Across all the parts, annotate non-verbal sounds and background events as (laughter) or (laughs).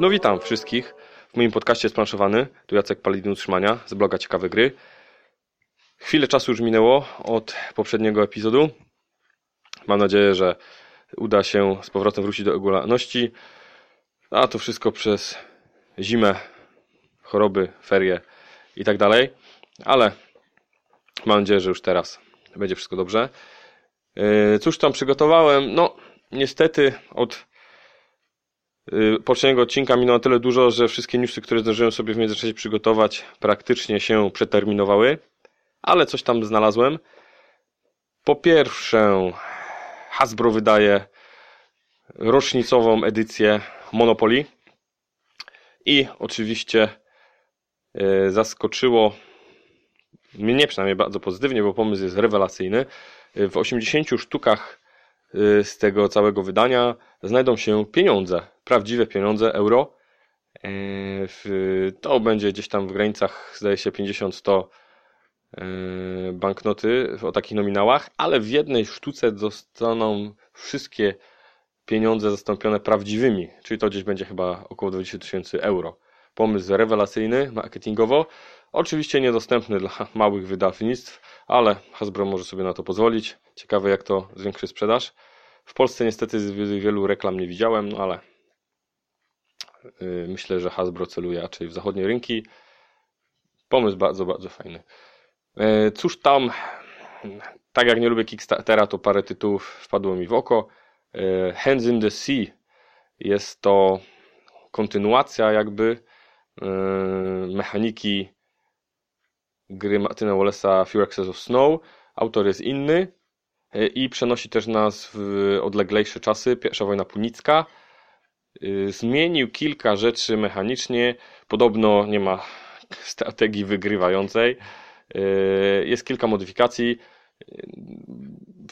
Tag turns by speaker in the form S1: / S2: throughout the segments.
S1: No witam wszystkich w moim podcaście Splanszowany. Tu Jacek Palidin Utrzymania z bloga Ciekawe Gry. Chwilę czasu już minęło od poprzedniego epizodu. Mam nadzieję, że uda się z powrotem wrócić do regularności. A to wszystko przez zimę, choroby, ferie i tak dalej. Ale mam nadzieję, że już teraz będzie wszystko dobrze. Yy, cóż tam przygotowałem? No, niestety od yy, poprzedniego odcinka minęło tyle dużo, że wszystkie newsy, które zdążyłem sobie w międzyczasie przygotować, praktycznie się przeterminowały. Ale coś tam znalazłem. Po pierwsze, Hasbro wydaje rocznicową edycję Monopoly. I oczywiście yy, zaskoczyło mnie przynajmniej bardzo pozytywnie, bo pomysł jest rewelacyjny. W 80 sztukach y, z tego całego wydania znajdą się pieniądze, prawdziwe pieniądze, euro. Y, to będzie gdzieś tam w granicach, zdaje się, 50-100 y, banknoty o takich nominałach, ale w jednej sztuce zostaną wszystkie pieniądze zastąpione prawdziwymi, czyli to gdzieś będzie chyba około 20 tysięcy euro. Pomysł rewelacyjny, marketingowo. Oczywiście niedostępny dla małych wydawnictw, ale Hasbro może sobie na to pozwolić. Ciekawe jak to zwiększy sprzedaż. W Polsce niestety wielu reklam nie widziałem, no ale y, myślę, że Hasbro celuje raczej w zachodnie rynki. Pomysł bardzo, bardzo fajny. Y, cóż tam, tak jak nie lubię Kickstartera, to parę tytułów wpadło mi w oko. Y, Hands in the Sea jest to kontynuacja jakby mechaniki gry Martina Wallace'a Few Access of Snow. Autor jest inny e, i przenosi też nas w odleglejsze czasy. Pierwsza wojna punicka. E, zmienił kilka rzeczy mechanicznie. Podobno nie ma strategii wygrywającej. E, jest kilka modyfikacji.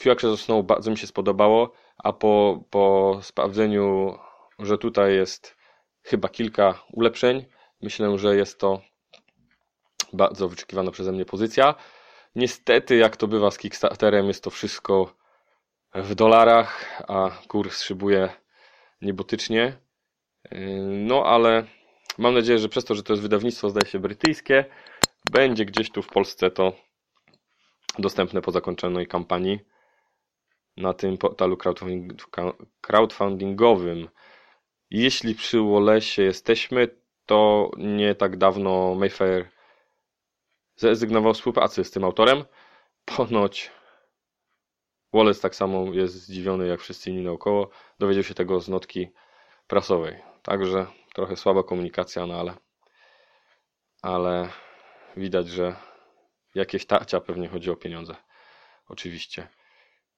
S1: Few Access of Snow bardzo mi się spodobało, a po, po sprawdzeniu, że tutaj jest chyba kilka ulepszeń, myślę, że jest to bardzo wyczekiwana przeze mnie pozycja. Niestety, jak to bywa z Kickstarterem, jest to wszystko w dolarach, a kurs szybuje niebotycznie. No ale mam nadzieję, że przez to, że to jest wydawnictwo, zdaje się, brytyjskie, będzie gdzieś tu w Polsce to dostępne po zakończonej kampanii na tym portalu crowdfundingowym. Jeśli przy Wallace'ie jesteśmy, to nie tak dawno Mayfair zrezygnował z współpracy z tym autorem. Ponoć Wallace tak samo jest zdziwiony jak wszyscy inni naokoło. Dowiedział się tego z notki prasowej. Także trochę słaba komunikacja, no ale ale widać, że jakieś tarcia pewnie chodzi o pieniądze. Oczywiście.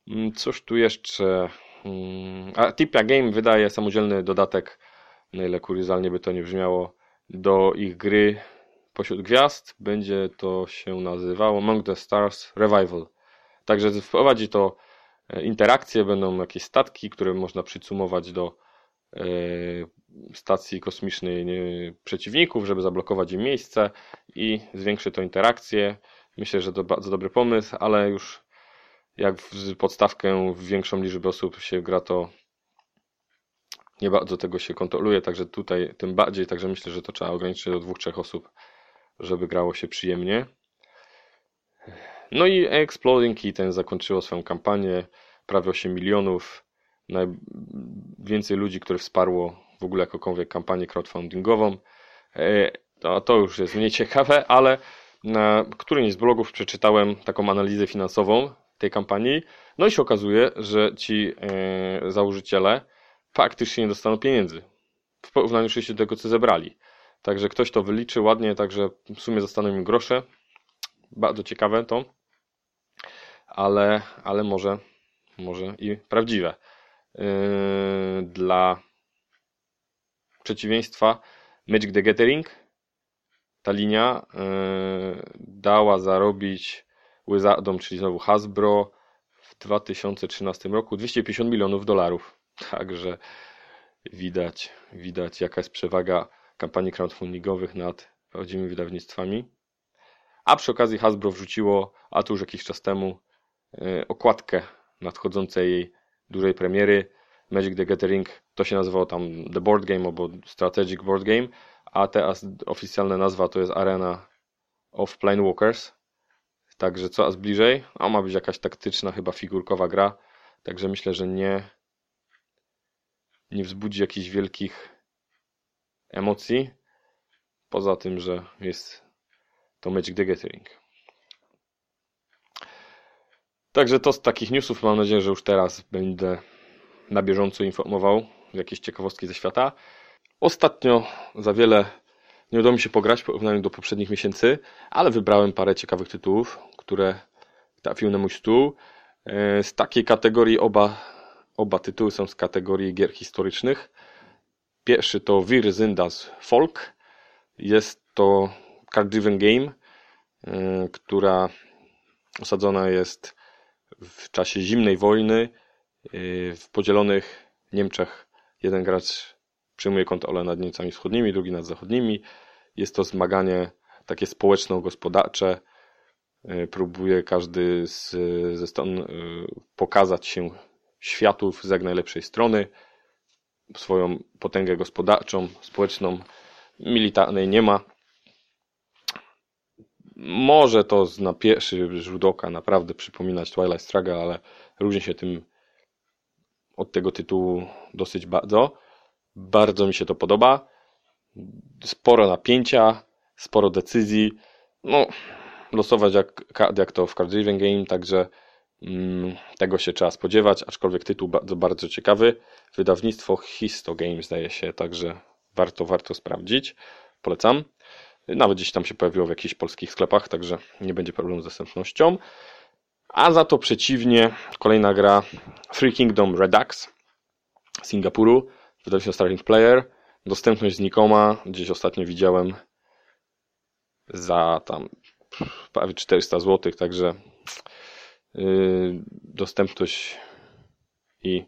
S1: Mm, cóż tu jeszcze? Mm, a Tipia Game wydaje samodzielny dodatek, na ile kuriozalnie by to nie brzmiało, do ich gry pośród gwiazd. Będzie to się nazywało Among the Stars Revival. Także wprowadzi to e, interakcje, będą jakieś statki, które można przycumować do e, stacji kosmicznej przeciwników, żeby zablokować im miejsce i zwiększy to interakcję. Myślę, że to bardzo dobry pomysł, ale już jak w podstawkę w większą liczbę osób się gra, to nie bardzo tego się kontroluje, także tutaj tym bardziej, także myślę, że to trzeba ograniczyć do dwóch, trzech osób żeby grało się przyjemnie. No i Exploding Kitten zakończyło swoją kampanię, prawie 8 milionów, najwięcej ludzi, które wsparło w ogóle jakąkolwiek kampanię crowdfundingową. E, to, to już jest mniej ciekawe, ale na którymś z blogów przeczytałem taką analizę finansową tej kampanii, no i się okazuje, że ci e, założyciele faktycznie nie dostaną pieniędzy w porównaniu oczywiście do tego, co zebrali. Także ktoś to wyliczy ładnie, także w sumie zostaną im grosze. Bardzo ciekawe to, ale, ale może, może i prawdziwe. Yy, dla przeciwieństwa Magic the Gathering ta linia yy, dała zarobić Wizardom, czyli znowu Hasbro w 2013 roku 250 milionów dolarów. Także widać, widać jaka jest przewaga kampanii crowdfundingowych nad prawdziwymi wydawnictwami. A przy okazji Hasbro wrzuciło, a tu już jakiś czas temu, e, okładkę nadchodzącej dużej premiery. Magic the Gathering to się nazywało tam The Board Game albo Strategic Board Game, a teraz oficjalna nazwa to jest Arena of Planewalkers. Także coraz bliżej, a ma być jakaś taktyczna, chyba figurkowa gra. Także myślę, że nie, nie wzbudzi jakichś wielkich emocji. Poza tym, że jest to Magic the Gathering. Także to z takich newsów. Mam nadzieję, że już teraz będę na bieżąco informował jakieś ciekawostki ze świata. Ostatnio za wiele nie udało mi się pograć w porównaniu do poprzednich miesięcy, ale wybrałem parę ciekawych tytułów, które trafiły na mój stół. E, z takiej kategorii oba, oba tytuły są z kategorii gier historycznych. Pierwszy to Wir sind das Folk. Jest to card-driven game, e, która osadzona jest w czasie zimnej wojny e, w podzielonych Niemczech. Jeden gracz przyjmuje kontrolę nad Niemcami wschodnimi, drugi nad zachodnimi. Jest to zmaganie takie społeczno-gospodarcze. E, próbuje każdy z, ze stron pokazać się światu z jak najlepszej strony. Swoją potęgę gospodarczą, społeczną, militarnej nie ma. Może to na pierwszy rzut oka naprawdę przypominać Twilight Struggle, ale różni się tym od tego tytułu dosyć bardzo. Bardzo mi się to podoba. Sporo napięcia, sporo decyzji. No, losować jak, jak to w Card Game, także tego się trzeba spodziewać, aczkolwiek tytuł bardzo, bardzo ciekawy. Wydawnictwo Histo Games zdaje się, także warto, warto sprawdzić. Polecam. Nawet gdzieś tam się pojawiło w jakichś polskich sklepach, także nie będzie problemu z dostępnością. A za to przeciwnie, kolejna gra Free Kingdom Redux z Singapuru, wydawnictwo Starting Player. Dostępność znikoma, gdzieś ostatnio widziałem za tam prawie 400 zł, także dostępność i,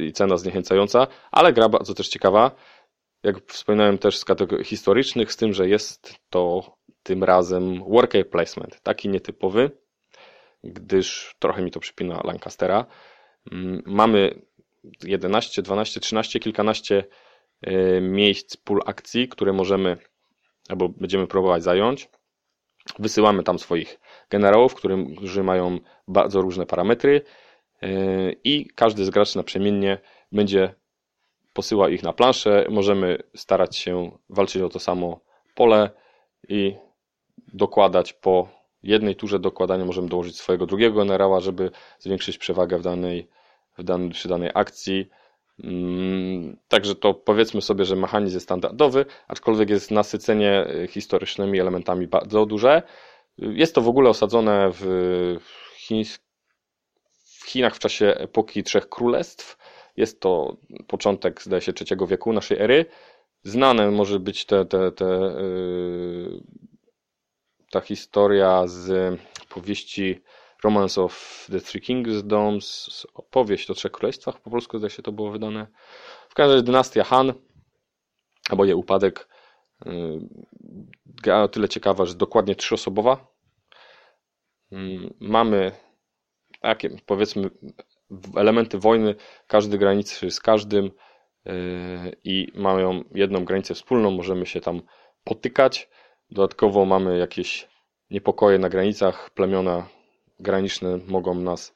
S1: i cena zniechęcająca, ale gra bardzo też ciekawa. Jak wspominałem też z kategorii historycznych, z tym, że jest to tym razem worker placement, taki nietypowy, gdyż trochę mi to przypina Lancastera. Mm, mamy 11, 12, 13, kilkanaście e, miejsc pól akcji, które możemy albo będziemy próbować zająć. Wysyłamy tam swoich generałów, którzy mają bardzo różne parametry e, i każdy z graczy naprzemiennie będzie posyła ich na planszę. Możemy starać się walczyć o to samo pole i dokładać po jednej turze dokładania możemy dołożyć swojego drugiego generała, żeby zwiększyć przewagę w danej, w przy danej akcji. Mm, także to powiedzmy sobie, że mechanizm jest standardowy, aczkolwiek jest nasycenie historycznymi elementami bardzo duże. Jest to w ogóle osadzone w, w Chinach w czasie epoki Trzech Królestw. Jest to początek, zdaje się, trzeciego wieku naszej ery. Znane może być te, te, te, yy, ta historia z powieści Romance of the Three Kingdoms, opowieść o Trzech Królestwach, po polsku zdaje się to było wydane. W każdym razie dynastia Han, albo jej upadek, gra o tyle ciekawa, że dokładnie trzyosobowa. Mamy takie, powiedzmy, elementy wojny, każdy granicy z każdym i mają jedną granicę wspólną, możemy się tam potykać. Dodatkowo mamy jakieś niepokoje na granicach, plemiona graniczne mogą nas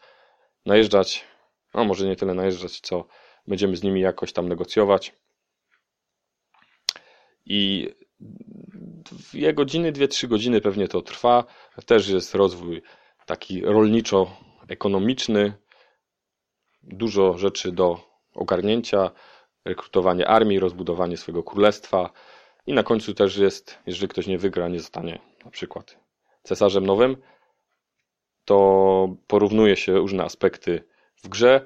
S1: najeżdżać, a może nie tyle najeżdżać, co będziemy z nimi jakoś tam negocjować. I dwie godziny, dwie, trzy godziny pewnie to trwa. Też jest rozwój taki rolniczo-ekonomiczny. Dużo rzeczy do ogarnięcia, rekrutowanie armii, rozbudowanie swojego królestwa. I na końcu też jest, jeżeli ktoś nie wygra, nie zostanie na przykład cesarzem nowym, to porównuje się różne aspekty w grze.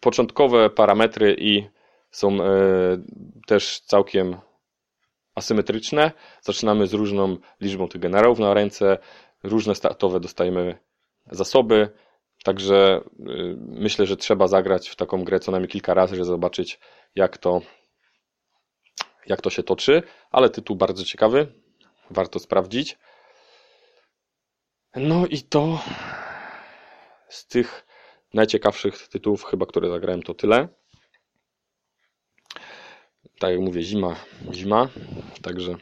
S1: Początkowe parametry i są e, też całkiem asymetryczne. Zaczynamy z różną liczbą tych generałów na ręce, różne startowe dostajemy zasoby, także y, myślę, że trzeba zagrać w taką grę co najmniej kilka razy, żeby zobaczyć jak to, jak to się toczy, ale tytuł bardzo ciekawy, warto sprawdzić. No i to z tych najciekawszych tytułów, chyba które zagrałem, to tyle. Tak jak mówię, zima, zima, także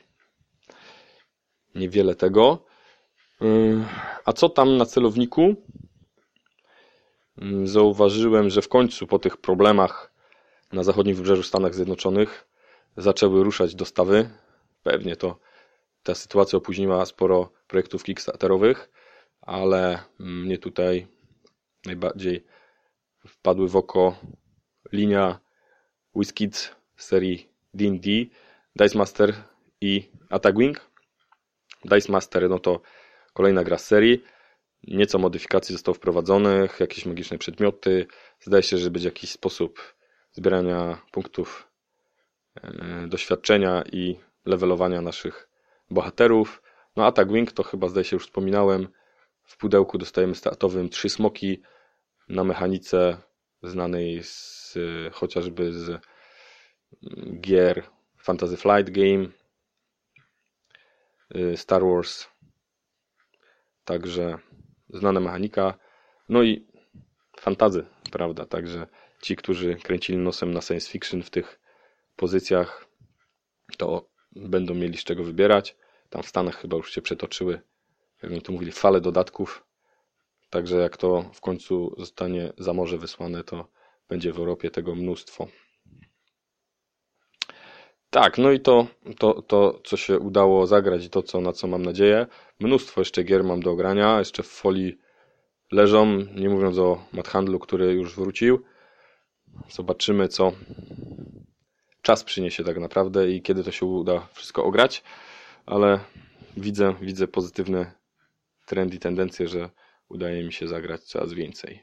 S1: niewiele tego. Yy, a co tam na celowniku? Yy, zauważyłem, że w końcu po tych problemach na zachodnim wybrzeżu Stanach Zjednoczonych zaczęły ruszać dostawy. Pewnie to ta sytuacja opóźniła sporo projektów kickstarterowych, ale mnie tutaj najbardziej wpadły w oko linia WizKids serii D&D, Dice Master i Attack Wing. Dice Master no to kolejna gra z serii. Nieco modyfikacji zostało wprowadzonych, jakieś magiczne przedmioty. Zdaje się, że będzie jakiś sposób zbierania punktów e, doświadczenia i levelowania naszych bohaterów. No Attack Wing to chyba zdaje się już wspominałem. W pudełku dostajemy startowym trzy smoki na mechanice znanej z, chociażby z gier Fantasy Flight Game, y, Star Wars, także znana mechanika, no i fantazy, prawda, także ci, którzy kręcili nosem na science fiction w tych pozycjach, to będą mieli z czego wybierać. Tam w Stanach chyba już się przetoczyły, jak to mówili, fale dodatków. Także jak to w końcu zostanie za morze wysłane, to będzie w Europie tego mnóstwo. Tak, no i to, to, to, co się udało zagrać i to, co, na co mam nadzieję. Mnóstwo jeszcze gier mam do ogrania, jeszcze w folii leżą, nie mówiąc o Handlu, który już wrócił. Zobaczymy, co czas przyniesie tak naprawdę i kiedy to się uda wszystko ograć, ale widzę, widzę pozytywny trend i tendencję, że udaje mi się zagrać coraz więcej.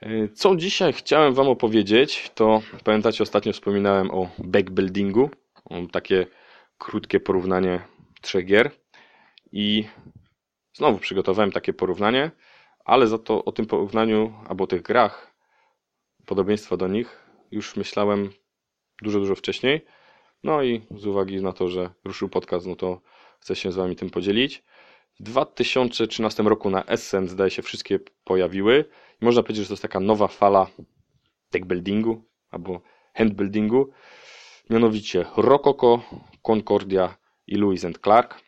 S1: E, co dzisiaj chciałem Wam opowiedzieć, to pamiętacie, ostatnio wspominałem o backbuildingu, takie krótkie porównanie trzech gier i znowu przygotowałem takie porównanie, ale za to o tym porównaniu albo o tych grach, podobieństwa do nich już myślałem dużo, dużo wcześniej. No i z uwagi na to, że ruszył podcast, no to chcę się z Wami tym podzielić. W 2013 roku na Essen zdaje się wszystkie pojawiły. I można powiedzieć, że to jest taka nowa fala deckbuildingu albo handbuildingu. Mianowicie Rococo, Concordia i Lewis and Clark.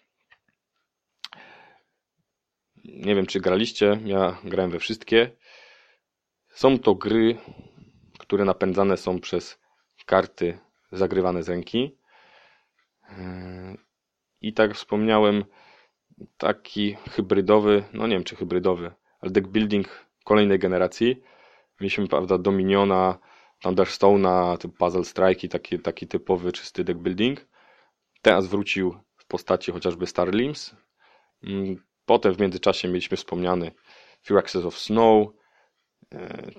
S1: Nie wiem, czy graliście. Ja grałem we wszystkie. Są to gry, które napędzane są przez karty zagrywane z ręki. I tak wspomniałem, taki hybrydowy, no nie wiem czy hybrydowy, ale deck building kolejnej generacji. Mieliśmy, prawda, Dominiona, Thunderstone'a, typ Puzzle Strike, taki, taki typowy czysty deck building. Teraz wrócił w postaci chociażby Starlims. Mm, potem w międzyczasie mieliśmy wspomniany Firaxes of Snow. E,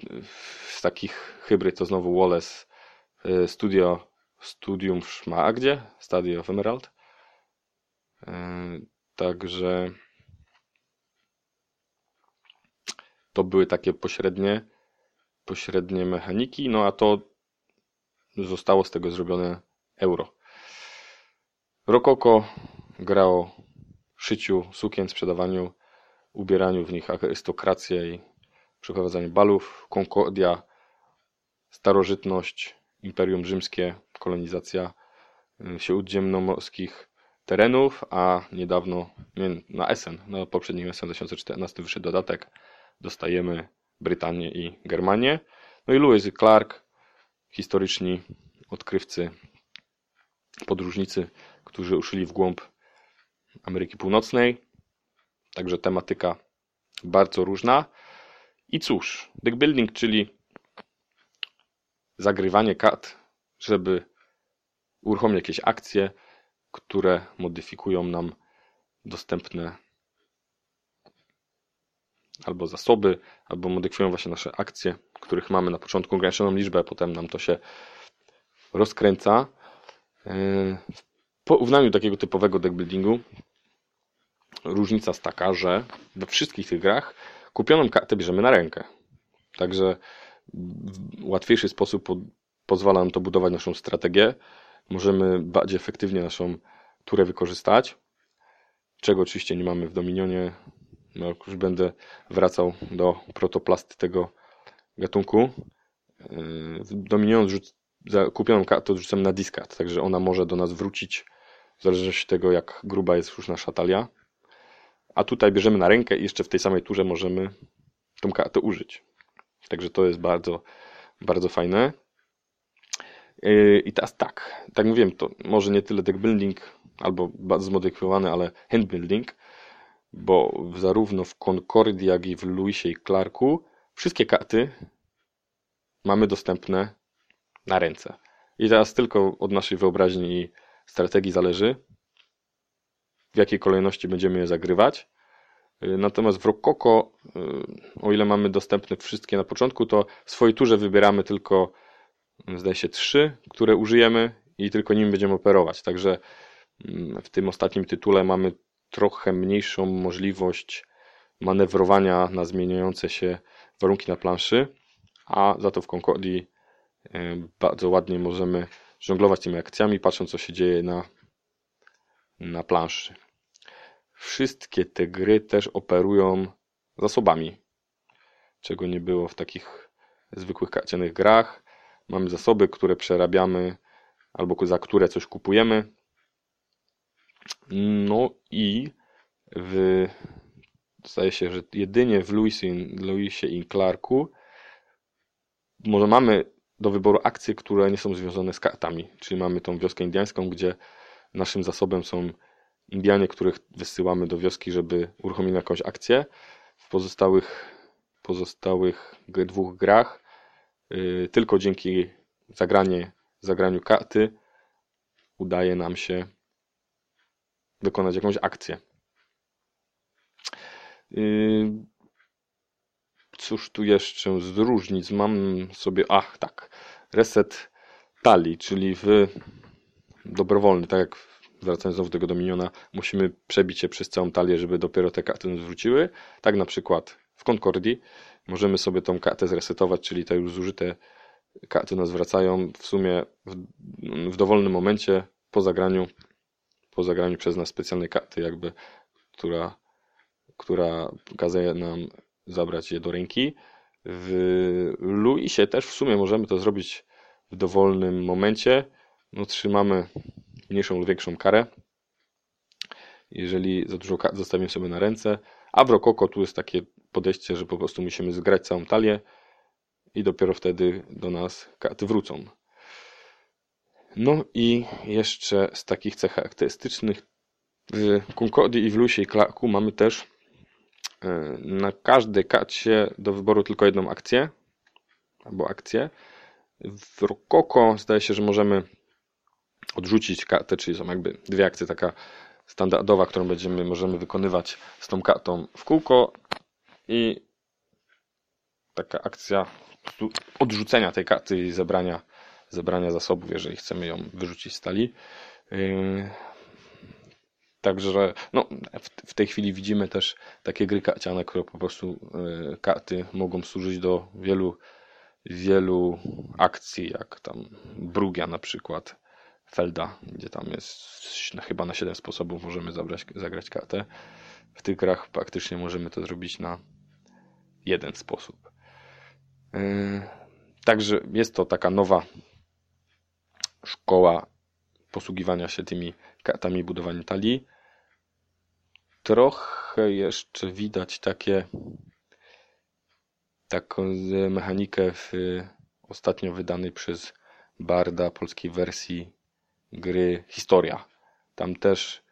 S1: z takich hybryd to znowu Wallace e, Studio Studium w Szmagdzie, Studio of Emerald. Także to były takie pośrednie, pośrednie mechaniki, no a to zostało z tego zrobione euro. Rokoko grało szyciu sukien, sprzedawaniu, ubieraniu w nich arystokrację i przeprowadzaniu balów. Concordia, starożytność, Imperium Rzymskie, kolonizacja y, śródziemnomorskich terenów, a niedawno nie, na Essen, na poprzednim Essen 2014 wyszedł dodatek dostajemy Brytanię i Germanię. No i Lewis Clark, historyczni odkrywcy, podróżnicy, którzy uszyli w głąb Ameryki Północnej. Także tematyka bardzo różna. I cóż, deck building, czyli zagrywanie kart, żeby uruchomić jakieś akcje, które modyfikują nam dostępne albo zasoby, albo modyfikują właśnie nasze akcje, których mamy na początku ograniczoną liczbę, potem nam to się rozkręca. W porównaniu takiego typowego deckbuildingu różnica jest taka, że we wszystkich tych grach kupioną kartę bierzemy na rękę. Także w łatwiejszy sposób pozwala nam to budować naszą strategię. Możemy bardziej efektywnie naszą turę wykorzystać, czego oczywiście nie mamy w Dominionie No, już będę wracał do protoplasty tego gatunku. Yy, Dominując rzuc- za kupioną kartę odrzucam na discard, także ona może do nas wrócić w zależności od tego, jak gruba jest już nasza talia. A tutaj bierzemy na rękę i jeszcze w tej samej turze możemy tą kartę użyć. Także to jest bardzo, bardzo fajne. Yy, I teraz tak, tak mówiłem, to może nie tyle deck building albo zmodyfikowany, ale hand building, bo zarówno w Concordii, jak i w Lewisie i Clarku wszystkie karty mamy dostępne na ręce. I teraz tylko od naszej wyobraźni i strategii zależy, w jakiej kolejności będziemy je zagrywać. Yy, Natomiast w Rokoko, yy, o ile mamy dostępne wszystkie na początku, to w swojej turze wybieramy tylko, zdaje się, trzy, które użyjemy i tylko nimi będziemy operować. Także mm, w tym ostatnim tytule mamy trochę mniejszą możliwość manewrowania na zmieniające się warunki na planszy, a za to w Concordii yy, bardzo ładnie możemy żonglować tymi akcjami, patrząc co się dzieje na, na planszy. Wszystkie te gry też operują zasobami, czego nie było w takich zwykłych karcianych grach. Mamy zasoby, które przerabiamy albo za które coś kupujemy. No i w, zdaje się, że jedynie w Lewisie, i Clarku może mamy do wyboru akcje, które nie są związane z kartami. Czyli mamy tą wioskę indiańską, gdzie naszym zasobem są Indianie, których wysyłamy do wioski, żeby uruchomili jakąś akcję. W pozostałych, pozostałych dwóch grach tylko dzięki zagranie, zagraniu karty udaje nam się wykonać jakąś akcję. Yy, Cóż tu jeszcze z różnic? Mam sobie, ach tak, reset talii, czyli w dobrowolny, tak jak wracając znowu do tego Dominiona, musimy przebić się przez całą talię, żeby dopiero te karty nas wróciły. Tak na przykład w Concordii możemy sobie tą kartę zresetować, czyli te już zużyte karty nas wracają w sumie w, w dowolnym momencie po zagraniu, po zagraniu przez nas specjalnej karty, jakby, która, która kazuje nam zabrać je do ręki. W Luisie też w sumie możemy to zrobić w dowolnym momencie. No, trzymamy mniejszą lub większą karę, jeżeli za dużo zostawimy sobie na ręce. A w Rokoko tu jest takie podejście, że po prostu musimy zgrać całą talię i dopiero wtedy do nas karty wrócą. No i jeszcze z takich cech charakterystycznych w Concordii i w Lusie i Clarku mamy też e, na każdej karcie do wyboru tylko jedną akcję albo akcję. W Rokoko zdaje się, że możemy odrzucić kartę, czyli są jakby dwie akcje, taka standardowa, którą będziemy, możemy wykonywać z tą kartą w kółko i taka akcja odrzucenia tej karty i zebrania, zebrania zasobów, jeżeli chcemy ją wyrzucić z talii. Yy, Także no, w, w tej chwili widzimy też takie gry karciane, które po prostu yy, karty mogą służyć do wielu, wielu akcji, jak tam Brugia na przykład, Felda, gdzie tam jest chyba na 7 sposobów możemy zabrać, zagrać kartę. W tych grach praktycznie możemy to zrobić na jeden sposób. Yy, Także jest to taka nowa szkoła posługiwania się tymi kartami budowania talii. Trochę jeszcze widać takie taką mechanikę w ostatnio wydanej przez Barda polskiej wersji gry Historia. Tam też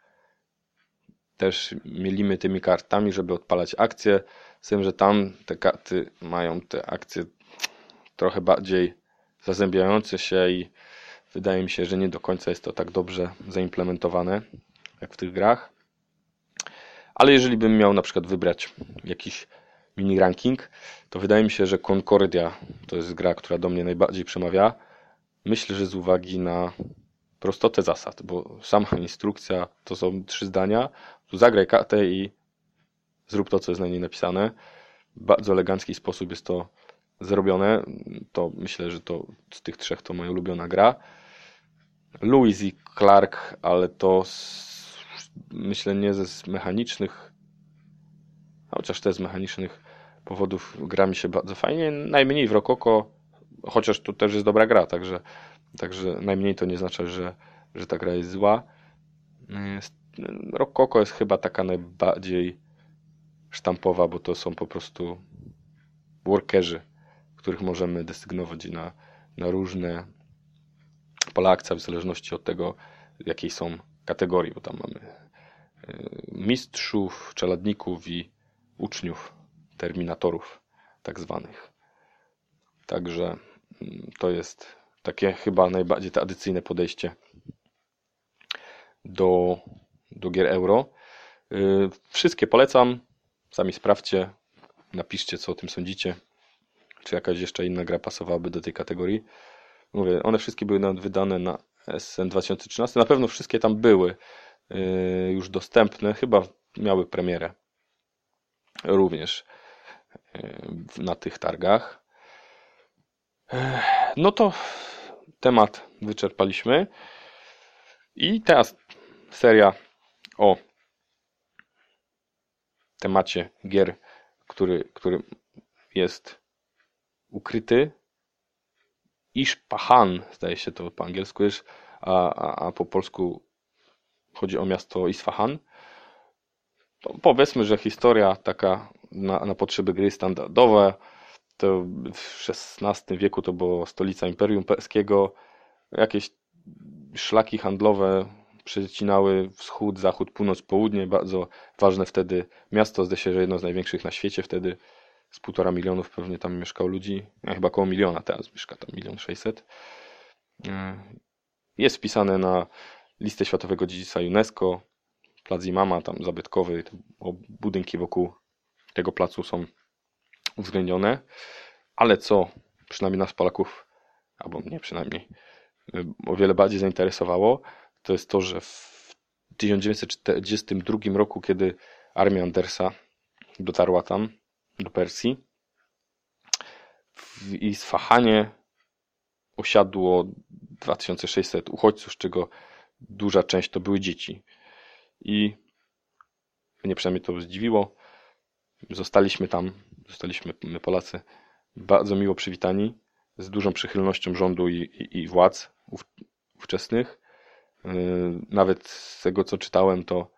S1: też mielimy tymi kartami, żeby odpalać akcje. Z tym, że tam te karty mają te akcje trochę bardziej zazębiające się i wydaje mi się, że nie do końca jest to tak dobrze zaimplementowane jak w tych grach. Ale jeżeli bym miał na przykład wybrać jakiś mini ranking, to wydaje mi się, że Concordia to jest gra, która do mnie najbardziej przemawia. Myślę, że z uwagi na prostotę zasad, bo sama (laughs) instrukcja to są trzy zdania. Tu zagraj kartę i zrób to, co jest na niej napisane. Bardzo elegancki sposób jest to zrobione. To myślę, że to z tych trzech to moja ulubiona gra. Lewis i Clark, ale to z, myślę nie ze mechanicznych chociaż te z mechanicznych powodów gra mi się bardzo fajnie. Najmniej w Rokoko, chociaż to też jest dobra gra, także, także najmniej to nie znaczy, że, że ta gra jest zła. Rokoko jest chyba taka najbardziej sztampowa, bo to są po prostu workerzy, których możemy desygnować na, na różne pola akcja w zależności od tego, jakiej są kategorii, bo tam mamy e, mistrzów, czeladników i uczniów, terminatorów tak zwanych. Także mm, to jest takie chyba najbardziej tradycyjne podejście do, do gier euro. E, wszystkie polecam. Sami sprawdźcie, napiszcie co o tym sądzicie. Czy jakaś jeszcze inna gra pasowałaby do tej kategorii. Mówię, one wszystkie były wydane na SN 2013. Na pewno wszystkie tam były yy, już dostępne. Chyba miały premierę również yy, na tych targach. No to temat wyczerpaliśmy. I teraz seria o temacie gier, który, który jest ukryty. Iszpahan, zdaje się to po angielsku a, a, a po polsku chodzi o miasto Isfahan. To powiedzmy, że historia taka na, na potrzeby gry standardowe, to w XVI wieku to było stolica Imperium Perskiego. Jakieś szlaki handlowe przecinały wschód, zachód, północ, południe. Bardzo ważne wtedy miasto, zdaje się, że jedno z największych na świecie wtedy. Z półtora milionów pewnie tam mieszkało ludzi. Chyba około miliona teraz mieszka tam milion sześćset. E, jest wpisane na listę Światowego Dziedzictwa UNESCO. Plac Imama, tam zabytkowy, budynki wokół tego placu są uwzględnione. Ale co przynajmniej nas Polaków, albo mnie przynajmniej, e, o wiele bardziej zainteresowało, to jest to, że w 1942 roku, kiedy armia Andersa dotarła tam, do Persji, w Isfahanie osiadło 2600 uchodźców, z czego duża część to były dzieci. I mnie przynajmniej to zdziwiło. Zostaliśmy tam, zostaliśmy my Polacy bardzo miło przywitani, z dużą przychylnością rządu i, i, i władz ówczesnych. Yy, nawet z tego, co czytałem, to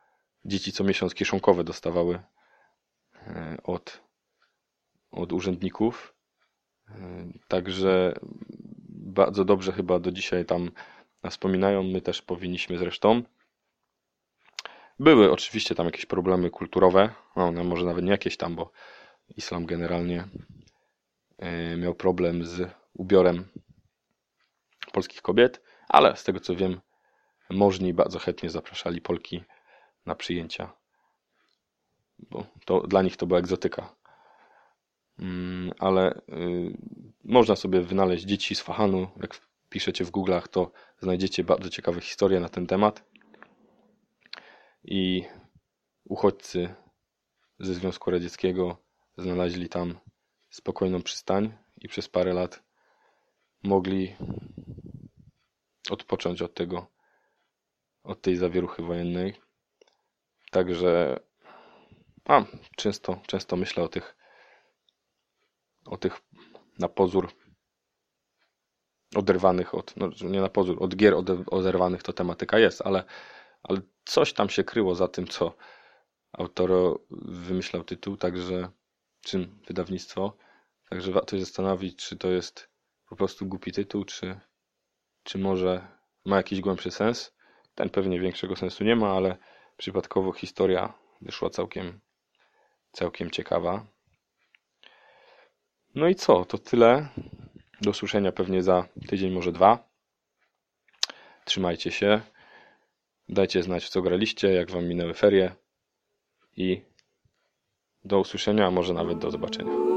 S1: dzieci co miesiąc kieszonkowe dostawały yy, od, od urzędników. Yy, także bardzo dobrze chyba do dzisiaj tam wspominają. My też powinniśmy zresztą. Były oczywiście tam jakieś problemy kulturowe, no, no może nawet nie jakieś tam, bo islam generalnie miał problem z ubiorem polskich kobiet, ale z tego co wiem, możni bardzo chętnie zapraszali Polki na przyjęcia, bo to dla nich to była egzotyka. Mm, ale y, można sobie wynaleźć dzieci z Fahanu. Jak piszecie w Google'ach, to znajdziecie bardzo ciekawe historie na ten temat. I uchodźcy ze Związku Radzieckiego znaleźli tam spokojną przystań i przez parę lat mogli odpocząć od tego od tej zawieruchy wojennej. Także a, często, często myślę o tych o tych na pozór oderwanych od, no nie na pozór, od gier oderwanych to tematyka jest, ale, ale coś tam się kryło za tym, co autor wymyślał tytuł, także czym wydawnictwo. Także warto się zastanowić, czy to jest po prostu głupi tytuł, czy, czy może ma jakiś głębszy sens. Ten pewnie większego sensu nie ma, ale przypadkowo historia wyszła całkiem, całkiem ciekawa. No i co? To tyle. Do usłyszenia pewnie za tydzień, może dwa. Trzymajcie się. Dajcie znać, w co graliście, jak wam minęły ferie. I do usłyszenia, a może nawet do zobaczenia.